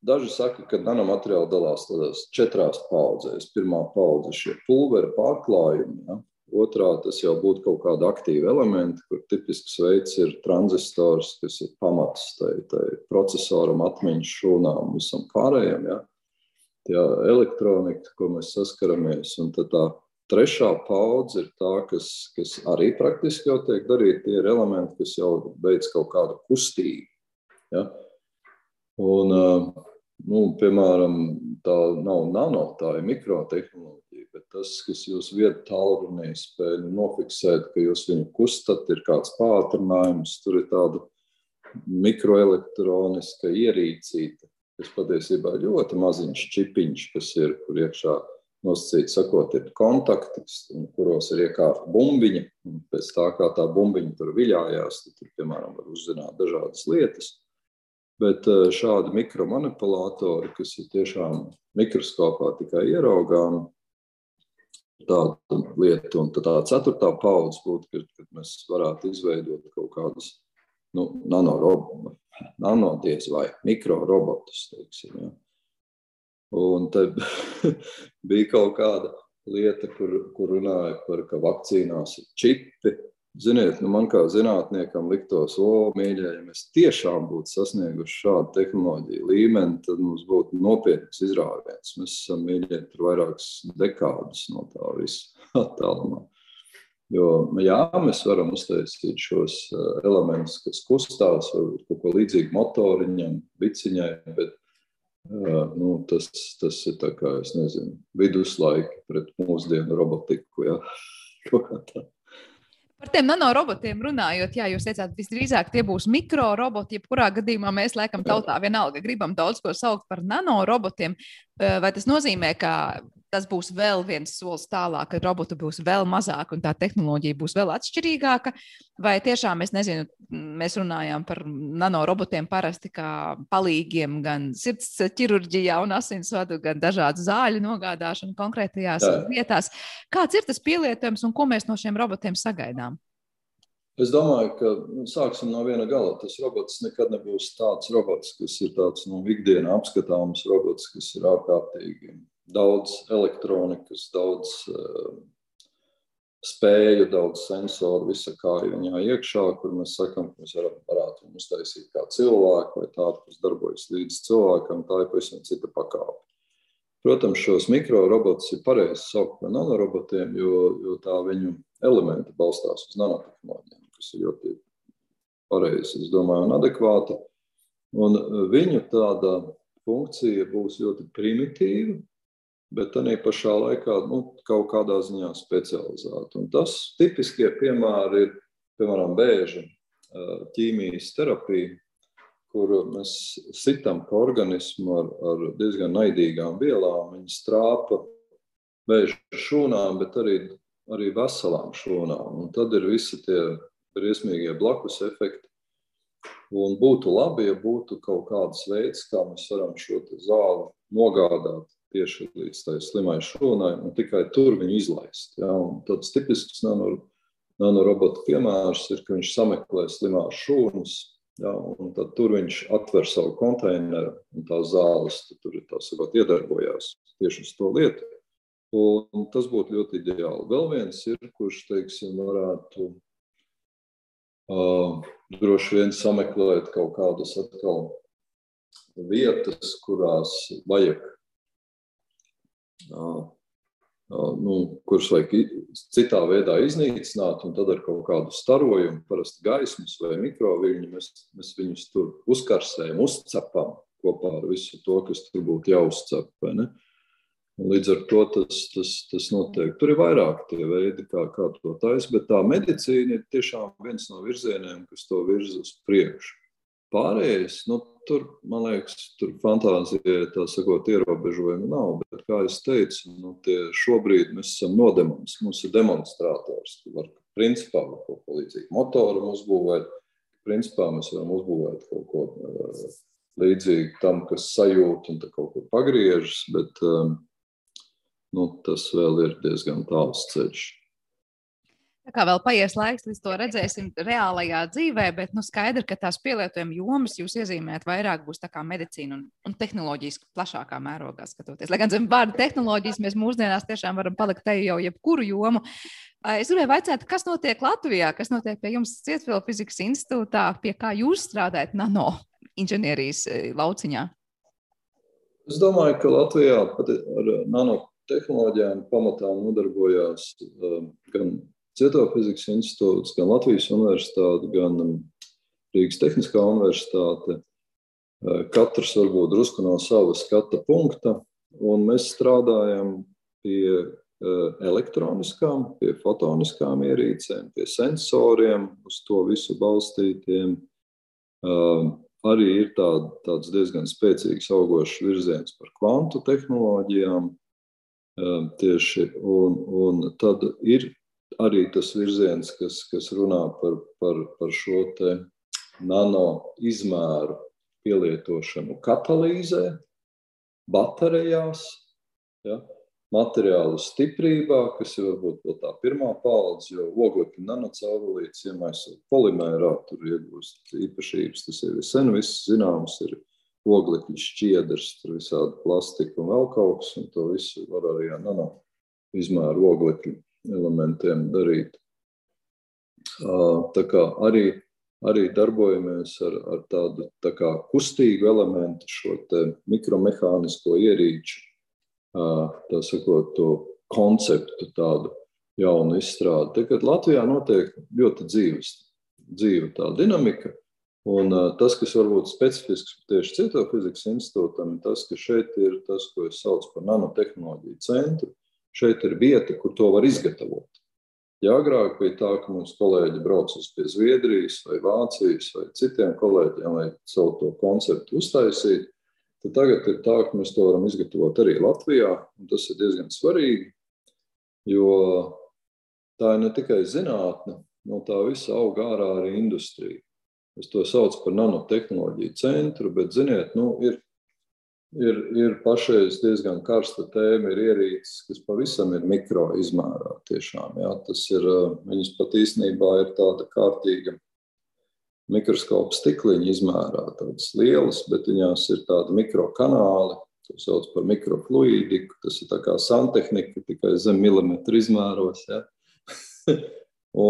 Speaker 2: Daži saka, ka nanomateriāli dalās tādās četrās paudzēs. Pirmā paudze ir šie pulvera pārklājumi, ja? Otrā tas jau būtu kaut kāda aktīva elementa, kur tipisks veids ir tranzistors, kas ir pamats tai, tai procesoram, atmiņas šūnām visam pārējiem. Ja? Tā elektronika, ko mēs saskaramies, un tā trešā paudze ir tā, kas, kas arī praktiski jau tiek darīta. Tie ir elementi, kas jau veids kaut kādu kustību. Ja? Un, nu, piemēram, tā nav nano, tā ir mikrotehnoloģija tas, kas jūs vietu tālrunī spēj nofiksēt, ka jūs viņu kustat, ir kāds pātrinājums, tur ir tāda mikroelektroniska ierīcīta, kas patiesībā ir ļoti maziņš čipiņš, kas ir, kur iekšā nosacīt sakot, ir kontakti, kuros ir iekārta bumbiņa, un pēc tā, kā tā bumbiņa tur viļājās, tad tur, piemēram, var uzzināt dažādas lietas. Bet eh, šādi mikromanipulatori, kas ir tiešām mikroskopā tikai ieraugāmi, tāda lieta. Un tā ceturtā paudze būtu, kad, kad mēs varētu izveidot kaut kādus nu, nanodies vai mikrorobotus. Teiksim, ja. Un te *laughs* bija kaut kāda lieta, kur, kur runāja par, ka vakcīnās ir čipi, Ziniet, nu man kā zinātniekam liktos, o, mīļie, ja mēs tiešām būtu sasnieguši šādu tehnoloģiju līmeni, tad mums būtu nopietns izrāviens. Mēs esam mīļie tur vairākas dekādus no tā visa *laughs* attālumā. Jo, jā, mēs varam uztaisīt šos eh, elementus, kas kustās, varbūt kaut ko līdzīgu motoriņam, biciņai, bet eh, nu, tas, tas ir tā kā, es nezinu, viduslaiki pret mūsdienu robotiku, jā, *laughs* kaut kā tā.
Speaker 3: Par tiem nanorobotiem runājot, jā, jūs teicāt, visdrīzāk tie būs mikroroboti. Jebkurā gadījumā mēs, laikam, tautā vienalga gribam daudz ko saukt par nanorobotiem. Vai tas nozīmē, ka tas būs vēl viens solis tālāk, ka robotu būs vēl mazāk un tā tehnoloģija būs vēl atšķirīgāka? Vai tiešām es nezinu, mēs runājām par nanorobotiem parasti kā palīgiem gan sirds ķirurģijā un asinsvadu, gan dažādu zāļu nogādāšanu konkrētajās Jā. vietās. Kāds ir tas pielietojums un ko mēs no šiem robotiem sagaidām?
Speaker 2: Es domāju, ka nu, sāksim no viena gala. Tas robots nekad nebūs tāds robots, kas ir tāds nu, ikdienā apskatāms robots, kas ir ārkārtīgi daudz elektronikas, daudz uh, spēju, daudz sensoru, visa kā viņā iekšā, kur mēs sakām, ka mēs varam, varētu viņu uztaisīt kā cilvēku vai tādu, kas darbojas līdz cilvēkam, tā ir pavisam cita pakāpe. Protams, šos mikrorobotus ir pareizi saukt par nanorobotiem, jo, jo tā viņu elementi balstās uz nanotehnoloģijām, kas ir ļoti pareizi, es domāju, un adekvāti. Un viņu tāda funkcija būs ļoti primitīva, bet tā pašā laikā nu, kaut kādā ziņā specializēta. Un tas tipiskie piemēri ir, piemēram, bēža ķīmijas terapija, kur mēs sitam pa organismu ar, ar diezgan naidīgām vielām. Viņi strāpa vēža šūnām, bet arī, arī veselām šūnām. Un tad ir visi tie briesmīgie blakus efekti. Un būtu labi, ja būtu kaut kāds veids, kā mēs varam šo zāli nogādāt tieši līdz tai slimai šūnai un tikai tur viņu izlaist. Ja? Un tāds tipisks nanorobotu piemērs ir, ka viņš sameklē slimās šūnas, Ja, un tad tur viņš atver savu konteineru, un tā zāles tur ir sakot, iedarbojās tieši uz to lietu. Un tas būtu ļoti ideāli. Vēl viens ir, kurš teiksim, varētu uh, droši vien sameklēt kaut kādas atkal vietas, kurās vajag nu, kurus vajag citā veidā iznīcināt, un tad ar kaut kādu starojumu, parasti gaismas vai mikroviļņu, mēs, mēs viņus tur uzkarsējam, uzcepam kopā ar visu to, kas tur būtu jāuzcep. Līdz ar to tas, tas, tas notiek. Tur ir vairāk tie veidi, kā, kā to taisīt, bet tā medicīna ir tiešām viens no virzieniem, kas to virza uz priekšu. Pārējais, nu, tur, man liekas, tur fantāzija, tā sakot, ierobežojumi nav. Bet, kā jau teicu, nu, šobrīd mēs esam nodemons, mums ir demonstrators. Var, principā, var kaut ko līdzīgu motoru uzbūvēt. Principā mēs varam uzbūvēt kaut ko uh, līdzīgu tam, kas sajūt un kaut kur pagriežas, bet um, nu, tas vēl ir diezgan tāls ceļš.
Speaker 3: Tā kā vēl paies laiks, līdz to redzēsim reālajā dzīvē, bet nu, skaidrs, ka tās pielietojuma jomas jūs iezīmējat vairāk būs medicīna un, un tehnoloģijas plašākā mērogā skatoties. Lai gan zem vārda tehnoloģijas mēs mūsdienās tiešām varam palikt te jau jebkuru jomu. Es gribēju jautāt, kas notiek Latvijā, kas notiek pie jums Cietvielu fizikas institūtā, pie kā jūs strādājat nano inženierijas lauciņā?
Speaker 2: Es domāju, ka Latvijā ar nanotehnoloģijām pamatā nodarbojās gan Cietofizikas institūts, gan Latvijas universitāte, gan um, Rīgas Tehniskā universitāte. Uh, katrs varbūt drusku no sava skata punkta, un mēs strādājam pie uh, elektroniskām, pie fotoniskām ierīcēm, pie sensoriem, uz to visu balstītiem. Um, arī ir tād, tāds diezgan spēcīgs augošs virziens par kvantu tehnoloģijām. Um, tieši, un, un tad ir arī tas virziens, kas, kas runā par, par, par šo nano izmēru pielietošanu katalīzē, baterijās, ja, materiālu stiprībā, kas ir varbūt tā pirmā paudze, jo oglekļa nanocaurulītes iemaisot polimērā, tur iegūst īpašības. Tas jau ir sen viss zināms, ir oglekļa šķiedrs, tur visādi plastika un vēl kaut kas, un to visu var arī ar nano izmēru oglekļu elementiem darīt. Tā kā arī, arī darbojamies ar, ar tādu tā kā kustīgu elementu, šo mikromehānisko ierīču, tā sakot, to konceptu tādu jaunu izstrādi. Tagad Latvijā notiek ļoti dzīves, dzīva tā dinamika. Un tas, kas varbūt specifisks tieši Cieto fizikas institūtam, ir tas, ka šeit ir tas, ko es saucu par nanotehnoloģiju centru, Šeit ir vieta, kur to var izgatavot. Ja agrāk bija tā, ka mums kolēģi brauc uz pie Zviedrijas vai Vācijas vai citiem kolēģiem, lai savu to konceptu uztaisītu, tad tagad ir tā, ka mēs to varam izgatavot arī Latvijā. Tas ir diezgan svarīgi, jo tā ir ne tikai zinātne, no tā visa aug ārā arī industrija. Es to saucu par nanotehnoloģiju centru, bet, ziniet, nu, ir ir, ir pašreiz diezgan karsta tēma, ir ierīces, kas pavisam ir mikro izmērā. Tiešām, jā, tas ir, viņas pat īstenībā ir tāda kārtīga mikroskopa stikliņa izmērā, tādas lielas, bet viņās ir tādi mikrokanāli, to sauc par mikrofluīdiku. Tas ir kā santehnika, tikai zem milimetra izmēros. Ja? *laughs*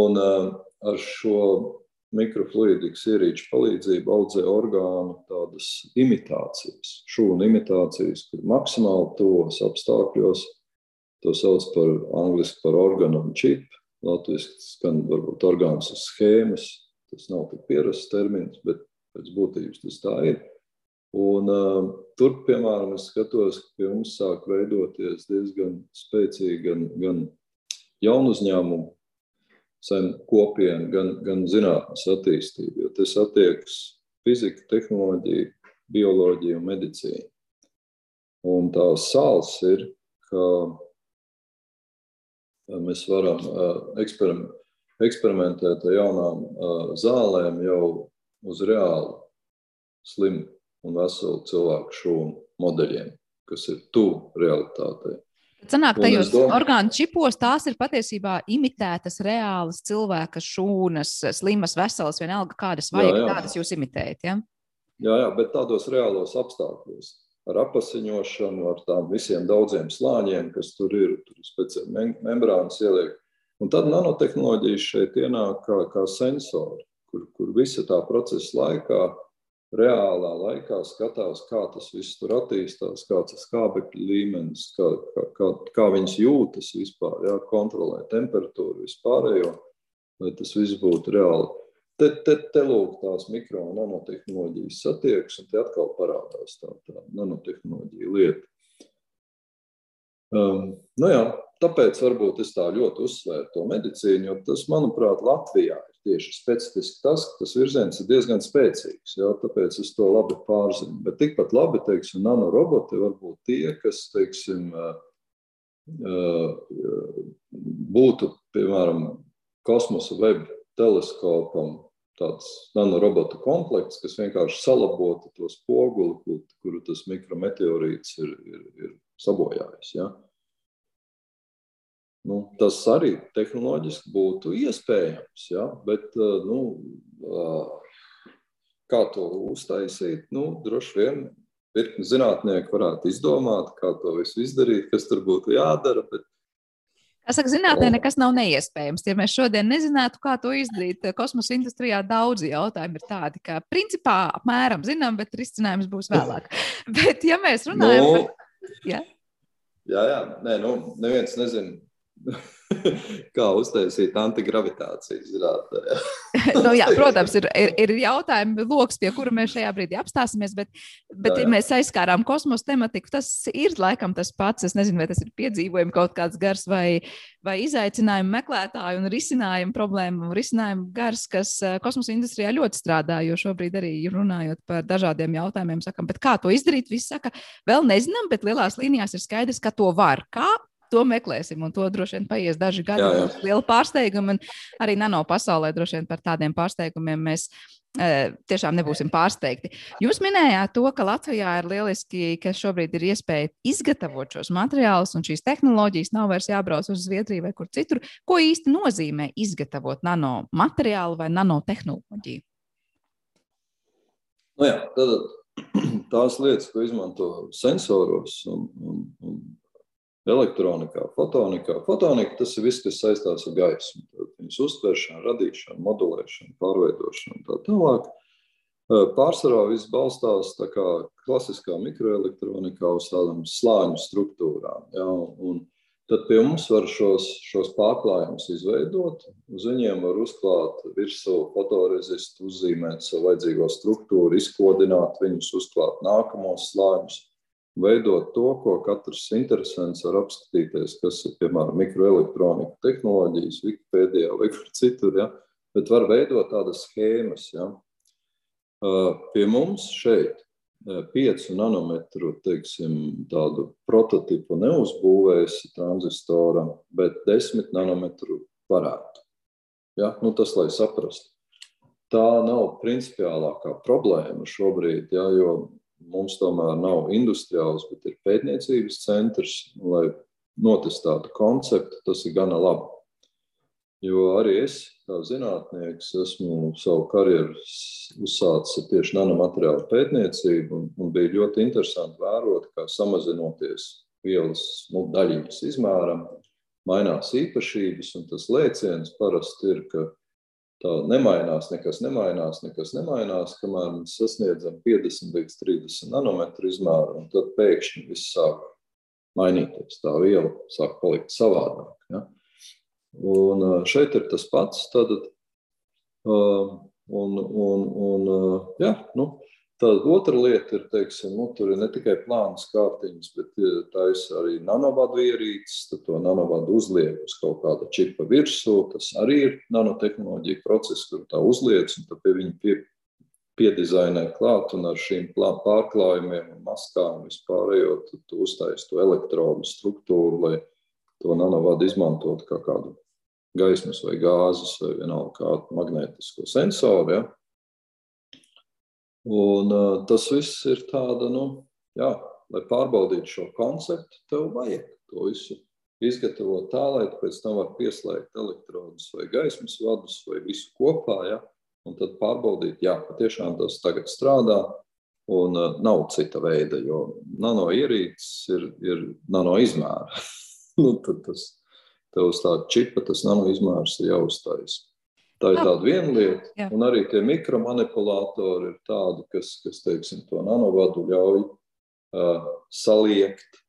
Speaker 2: Un ar šo mikrofluidikas ierīču palīdzību audzē orgānu tādas imitācijas, šūnu imitācijas, kur maksimāli tuvos apstākļos to sauc par angļuiski par organu un čipu. Latvijas skan varbūt orgāns uz schēmas, tas nav tik pierasts termins, bet pēc būtības tas tā ir. Un, uh, tur, piemēram, es skatos, ka pie mums sāk veidoties diezgan spēcīgi gan, gan jaunu uzņēmumu sen kopiena, gan, gan zinātnes attīstība, jo tas attiekas fizika, tehnoloģija, bioloģija un medicīna. Un tās sāls ir, ka mēs varam eksperimentēt ar jaunām zālēm jau uz reāli slimu un veselu cilvēku šūnu modeļiem, kas ir tuvu realitātei.
Speaker 3: Sanāk, tajos orgānu čipos tās ir patiesībā imitētas reālas cilvēka šūnas, slimas, veselas, vienalga kādas vajag, jā, jā. tādas jūs imitējat. Ja?
Speaker 2: Jā, jā, bet tādos reālos apstākļos. Ar apasiņošanu, ar tām visiem daudziem slāņiem, kas tur ir, tur ir speciāli membrānas ieliek. Un tad nanotehnoloģijas šeit ienāk kā, kā sensori, kur, kur visa tā procesa laikā reālā laikā skatās, kā tas viss tur attīstās, kāds ir skābekļa līmenis, kā, kā, kā, kā viņas jūtas vispār, jā, kontrolē temperatūru vispārējo, lai tas viss būtu reāli. Te, te, te lūk, tās mikro un nanotehnoloģijas satiekas, un te atkal parādās tā, tā nanotehnoloģija lieta. Um, nu jā, tāpēc varbūt es tā ļoti uzsvēru to medicīnu, jo tas, manuprāt, Latvijā tieši specifiski tas, ka tas virziens ir diezgan spēcīgs. Jā, tāpēc es to labi pārzinu. Bet tikpat labi, teiksim, nanoroboti var būt tie, kas, teiksim, būtu, piemēram, kosmosa web teleskopam tāds nanorobotu komplekss, kas vienkārši salabotu to spoguli, kur, kuru tas mikrometeorīts ir, ir, ir sabojājis. Ja? Nu, tas arī tehnoloģiski būtu iespējams, ja? bet eh, nu, eh, kā to uztaisīt, nu, droši vien virkni zinātnieki varētu izdomāt, kā to visu izdarīt, kas tur būtu jādara. Bet,
Speaker 3: Kā saka, zinātnē nekas nav neiespējams. Ja mēs šodien nezinātu, kā to izdarīt, kosmosa industrijā daudzi jautājumi ir tādi, ka principā apmēram zinām, bet risinājums būs vēlāk. *laughs* bet, ja mēs runājam
Speaker 2: nu, par. Ja? Jā, jā, nē, nu, neviens nezina *laughs* Kā uztaisīt antigravitācijas zinātnē? *laughs*
Speaker 3: nu, jā, protams, ir, ir, ir jautājumi, lokus, pie kura mēs šajā brīdī apstāsimies. Bet, bet jā, jā. ja mēs aizskārām kosmosa tematiku, tas ir laikam tas pats. Es nezinu, vai tas ir piedzīvojumi kaut kāds gars vai, vai izaicinājumu meklētāju un risinājumu problēmu, risinājumu gars, kas eh, kosmosa industrijā ļoti strādā. Jo šobrīd arī runājot par dažādiem jautājumiem, sakam, kā to izdarīt, visi saka, vēl nezinām, bet lielās līnijās ir skaidrs, ka to var. Kā to meklēsim, un to droši vien paies daži gadi. Jā, jā. Liela pārsteiguma, un arī nano pasaulē droši vien par tādiem pārsteigumiem mēs e, tiešām nebūsim pārsteigti. Jūs minējāt to, ka Latvijā ir lieliski, ka šobrīd ir iespēja izgatavot šos materiālus, un šīs tehnoloģijas nav vairs jābrauc uz Zviedriju vai kur citur. Ko īsti nozīmē izgatavot nano materiālu vai nanotehnoloģiju?
Speaker 2: Nu jā, tad, *clears throat* tās lietas, ko izmanto sensoros un, un, un elektronikā, fotonikā. Fotonika tas ir viss, kas saistās ar gaismu. Viņas uztveršanu, radīšanu, modulēšanu, pārveidošanu un tā tālāk. Pārsvarā viss balstās tā kā klasiskā mikroelektronikā uz tādām slāņu struktūrām. Ja, un tad pie mums var šos, šos pārklājumus izveidot. Uz viņiem var uzklāt virsū fotorezistu, uzzīmēt savu vajadzīgo struktūru, izkodināt viņus, uzklāt nākamos slāņus veidot to, ko katrs interesants var apskatīties, kas ir piemēram mikroelektronika tehnoloģijas, Wikipēdijā vai kur citur. Ja? Bet var veidot tādas schēmas. Ja? Pie mums šeit 5 nanometru teiksim, prototipu neuzbūvēs tranzistoram, bet 10 nanometru varētu. Ja? Nu, tas, lai saprastu. Tā nav principiālākā problēma šobrīd, ja, jo mums tomēr nav industriāls, bet ir pētniecības centrs, lai notestētu konceptu, tas ir gana labi. Jo arī es, kā zinātnieks, esmu savu karjeru uzsācis tieši nanomateriālu pētniecību, un, un bija ļoti interesanti vērot, kā samazinoties vielas nu, daļiņas izmēram, mainās īpašības, un tas lēciens parasti ir, ka tā nemainās, nekas nemainās, nekas nemainās, kamēr mēs sasniedzam 50 līdz 30 nanometru izmēru, un tad pēkšņi viss sāk mainīties. Tā viela sāk palikt savādāk. Ja? Un šeit ir tas pats. Tad, un, un, un, ja, nu, Tad otra lieta ir, teiksim, nu, tur ir ne tikai plānas kārtiņas, bet taisa arī nanovadu ierīces, tad to nanovadu uzliek uz kaut kāda čipa virsū. Tas arī ir nanotehnoloģija process, kur tā uzliek, un tad pie viņa pie, piedizainē klāt, un ar šīm pārklājumiem un maskām vispārējo tu uztaisi to elektrodu struktūru, lai to nanovadu izmantot kā kādu gaismas vai gāzes vai vienalga kādu magnētisko sensoru. Ja? Un, tas viss ir tāda, nu, jā, lai pārbaudītu šo konceptu, tev vajag to visu izgatavot tā, lai pēc tam var pieslēgt elektrodus vai gaismas vadus vai visu kopā. Ja? Un tad pārbaudīt, jā, patiešām tas tagad strādā. Un nav cita veida, jo nano ierīces ir, ir nano izmēra. *laughs* nu, tad tas tev uz tāda čipa, tas nano izmērs ir jāuzstājas. Tā ir tāda viena lieta. Jā. Un arī tie mikromanipulatori ir tādi, kas, kas teiksim, to nanovadu ļauj uh, saliekt,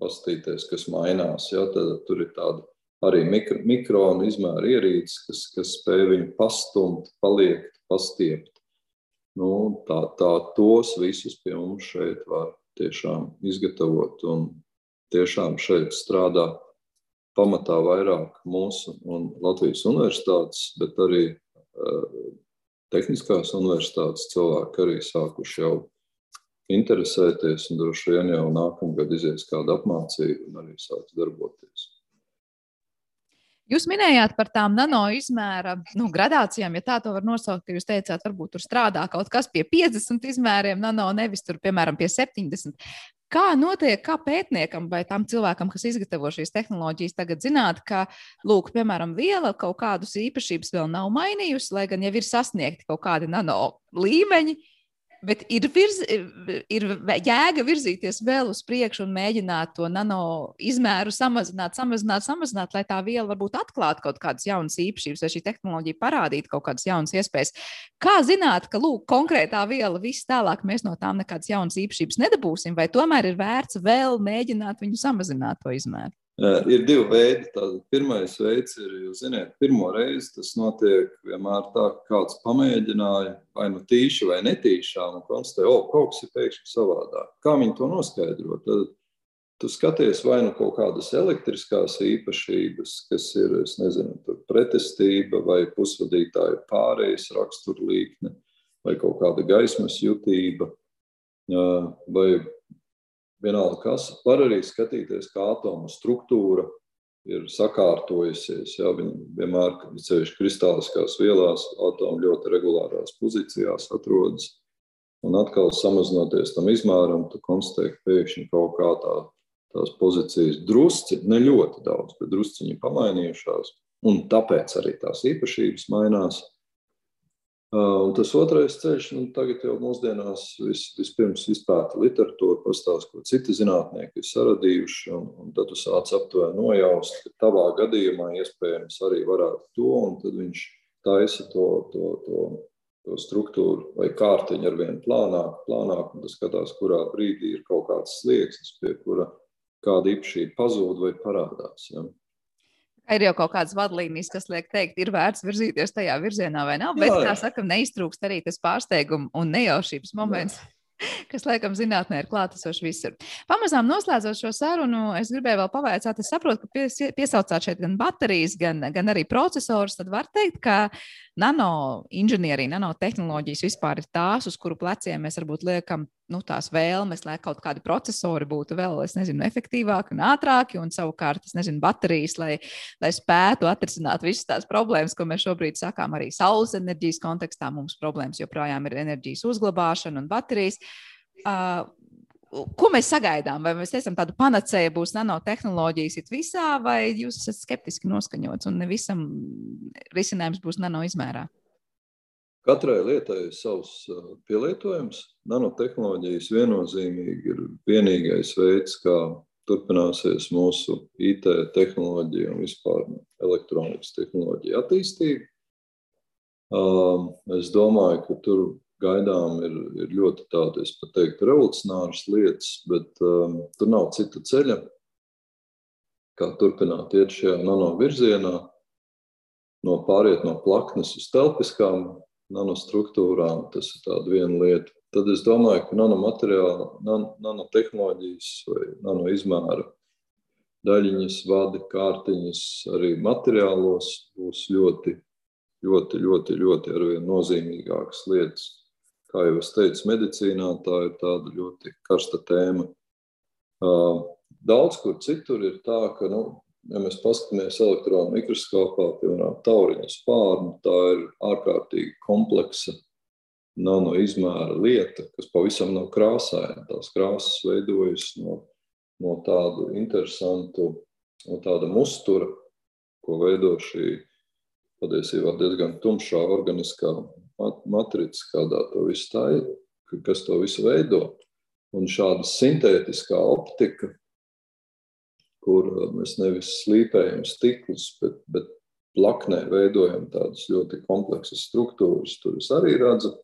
Speaker 2: paskatīties, kas mainās. Ja? Tad tur ir tāda arī mikro, mikronu izmēra ierīces, kas, kas spēj viņu pastumt, paliekt, pastiept. Nu, tā, tā tos visus pie mums šeit var tiešām izgatavot un tiešām šeit strādā pamatā vairāk mūsu un Latvijas universitātes, bet arī uh, tehniskās universitātes cilvēki arī sākuši jau interesēties un droši vien jau nākamgad izies kāda apmācība un arī sāks darboties.
Speaker 3: Jūs minējāt par tām nano izmēra nu, gradācijām, ja tā to var nosaukt, jūs teicāt, varbūt tur strādā kaut kas pie 50 izmēriem, nano nevis tur, piemēram, pie 70. Kā notiek, kā pētniekam vai tam cilvēkam, kas izgatavo šīs tehnoloģijas, tagad zināt, ka, lūk, piemēram, viela kaut kādus īpašības vēl nav mainījusi, lai gan jau ir sasniegti kaut kādi nano līmeņi, Bet ir, virz, ir jēga virzīties vēl uz priekšu un mēģināt to nano izmēru samazināt, samazināt, samazināt, lai tā viela varbūt atklātu kaut kādas jaunas īpašības, vai šī tehnoloģija parādītu kaut kādas jaunas iespējas. Kā zināt, ka lūk, konkrētā viela viss tālāk mēs no tām nekādas jaunas īpašības nedabūsim, vai tomēr ir vērts vēl mēģināt viņu samazināt to izmēru?
Speaker 2: Ir divi veidi. Tātad pirmais veids ir, jūs zināt, pirmo reizi tas notiek vienmēr tā, ka kāds pamēģināja vai nu tīši vai netīšām un konstatēja, o, kaut kas ir pēkšņi savādāk. Kā viņi to noskaidro? Tad tu skaties vai nu kaut kādas elektriskās īpašības, kas ir, es nezinu, pretestība vai pusvadītāja pārējais raksturlīkne vai kaut kāda gaismas jutība vai vienalga kas, var arī skatīties, kā atomu struktūra ir sakārtojusies. Jā, viņi vienmēr, ceļš kristāliskās vielās, atomi ļoti regulārās pozīcijās atrodas. Un atkal samazinoties tam izmēram, tu konstatē, ka pēkšņi kaut kā tā, tās pozīcijas drusci, ne ļoti daudz, bet drusciņi pamainījušās. Un tāpēc arī tās īpašības mainās. Uh, un tas otrais ceļš, nu, tagad jau mūsdienās vis, vispirms izpēta literatūru, pastāst, ko citi zinātnieki ir saradījuši, un, un tad tu sāc aptuveni nojaust, ka tavā gadījumā iespējams arī varētu to, un tad viņš taisa to, to, to, to struktūru vai kārtiņu ar vien plānāk, plānāk, un tas skatās, kurā brīdī ir kaut kāds slieksnis, pie kura kāda īpašība pazūd vai parādās. Ja?
Speaker 3: Ir jau kaut kādas vadlīnijas, kas liek teikt, ir vērts virzīties tajā virzienā vai nav. Bet, jā, jā. kā saka, neiztrūkst arī tas pārsteigums un nejaušības moments. Jā kas, laikam, zinātnē ir klātesoši visur. Pamazām noslēdzot šo sarunu, es gribēju vēl pavaicāt, es saprotu, ka pies, piesaucāt šeit gan baterijas, gan, gan arī procesorus. Tad var teikt, ka nanoinženierija, nanotehnoloģijas vispār ir tās, uz kuru pleciem mēs varbūt liekam nu, tās vēlmes, lai kaut kādi procesori būtu vēl, es nezinu, efektīvāki un ātrāki, un savukārt, es nezinu, baterijas, lai, lai spētu atrisināt visas tās problēmas, ko mēs šobrīd sakām arī saules enerģijas kontekstā. Mums problēmas joprojām ir enerģijas uzglabāšana un baterijas. Uh, ko mēs sagaidām? Vai mēs esam tādu panacēju, būs nanotehnoloģijas it visā, vai jūs esat skeptiski noskaņots un ne visam risinājums būs nano izmērā?
Speaker 2: Katrai lietai ir savs pielietojums. Nanotehnoloģijas viennozīmīgi ir vienīgais veids, kā turpināsies mūsu IT tehnoloģija un vispār elektronikas tehnoloģija attīstība. Es domāju, ka tur gaidām ir, ir ļoti tādas, pat teikt, revolucionāras lietas, bet um, tur nav cita ceļa, kā turpināt iet šajā nano virzienā, no pāriet no plaknes uz telpiskām nanostruktūrām. Tas ir tāda viena lieta. Tad es domāju, ka nanomateriāli, nan, nanotehnoloģijas vai nanoizmēra daļiņas, vadi, kārtiņas arī materiālos būs ļoti, ļoti, ļoti, ļoti arvien nozīmīgākas lietas. Kā jau es teicu, medicīnā tā ir tāda ļoti karsta tēma. Daudz kur citur ir tā, ka nu, ja mēs paskatāmies elektronu mikroskopā, piemēram, tauriņa spārnu, tā ir ārkārtīgi kompleksa nano izmēra lieta, kas pavisam nav krāsaina. Tās krāsas veidojas no, no tādu interesantu, no tāda mustura, ko veido šī patiesībā diezgan tumšā organiskā matrica, kādā to visu tā ir, kas to visu veido. Un šāda sintētiskā optika kur uh, mēs nevis slīpējam stiklus, bet, bet plaknē veidojam tādas ļoti kompleksas struktūras. Tur es arī redzu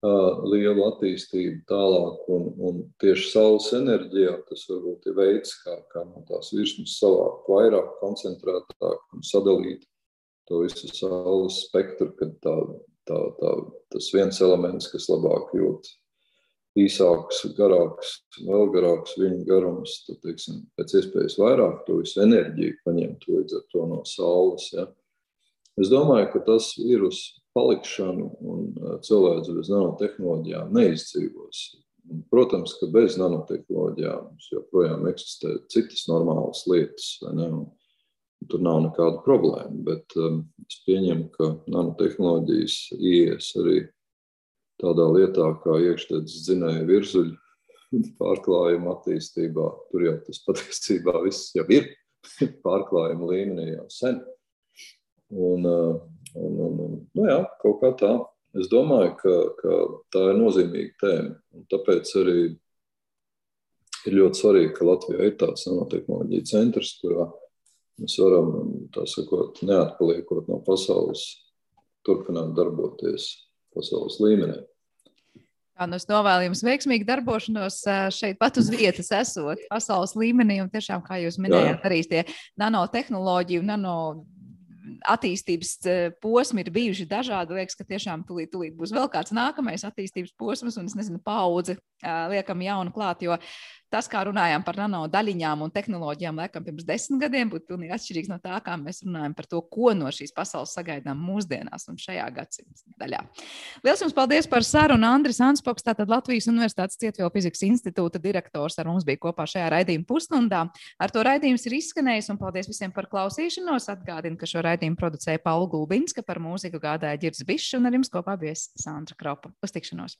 Speaker 2: lielu attīstību tālāk, un, un tieši saules enerģijā tas varbūt ir veids, kā, kā no tās virsmas savākt vairāk, koncentrētāk un sadalīt to visu saules spektru, kad tā, tā, tā, tas viens elements, kas labāk jūt īsāks, garāks, vēl garāks viņa garums, tad, teiksim, pēc iespējas vairāk to visu enerģiju paņemt līdz ar to no saules. Ja. Es domāju, ka tas uz palikšanu, un uh, cilvēks bez nanotehnoloģijām neizdzīvos. Protams, ka bez nanotehnoloģijām mums joprojām eksistē citas normālas lietas, ne, tur nav nekāda problēma. Bet um, es pieņemu, ka nanotehnoloģijas ies arī tādā lietā, kā iekšzemes dzinēja virzuļu *laughs* pārklājuma attīstībā. Tur jau tas patiesībā viss jau ir *laughs* pārklājuma līmenī jau sen. Un, uh, Un, un, un, nu jā, kaut kā tā. Es domāju, ka, ka tā ir nozīmīga tēma. Tāpēc arī ir ļoti svarīgi, ka Latvijā ir tāds nanotehnoloģija centrs, kurā mēs varam, tā sakot, neatpaliekot no pasaules, turpināt darboties pasaules līmenī.
Speaker 3: Jā, nu es novēlu jums veiksmīgu darbošanos šeit, pat uz vietas, esot pasaules līmenī. Un tiešām, kā jūs minējāt, Jā. arī tie nanotehnoloģiju, nano attīstības posmi ir bijuši dažādi. Liekas, ka tiešām tūlīt, tūlīt būs vēl kāds nākamais attīstības posms, un es nezinu, paudze liekam jaunu klāt. Jo tas, kā runājām par nano daļiņām un tehnoloģijām, laikam pirms desmit gadiem, būtu pilnīgi atšķirīgs no tā, kā mēs runājam par to, ko no šīs pasaules sagaidām mūsdienās un šajā gadsimta daļā. Lielas jums paldies par sarunu. Andris Anspoks, tātad Latvijas Universitātes Cietvielu fizikas institūta direktors ar mums bija kopā šajā raidījuma pusstundā. Ar to raidījums ir izskanējis un paldies visiem par klausīšanos. Atgādinu, ka šo raidījumu producēja Paula Gulbinska, par mūziku gādāja Girds Bišs un ar jums kopā bijis Sandra Kropa. Uz tikšanos!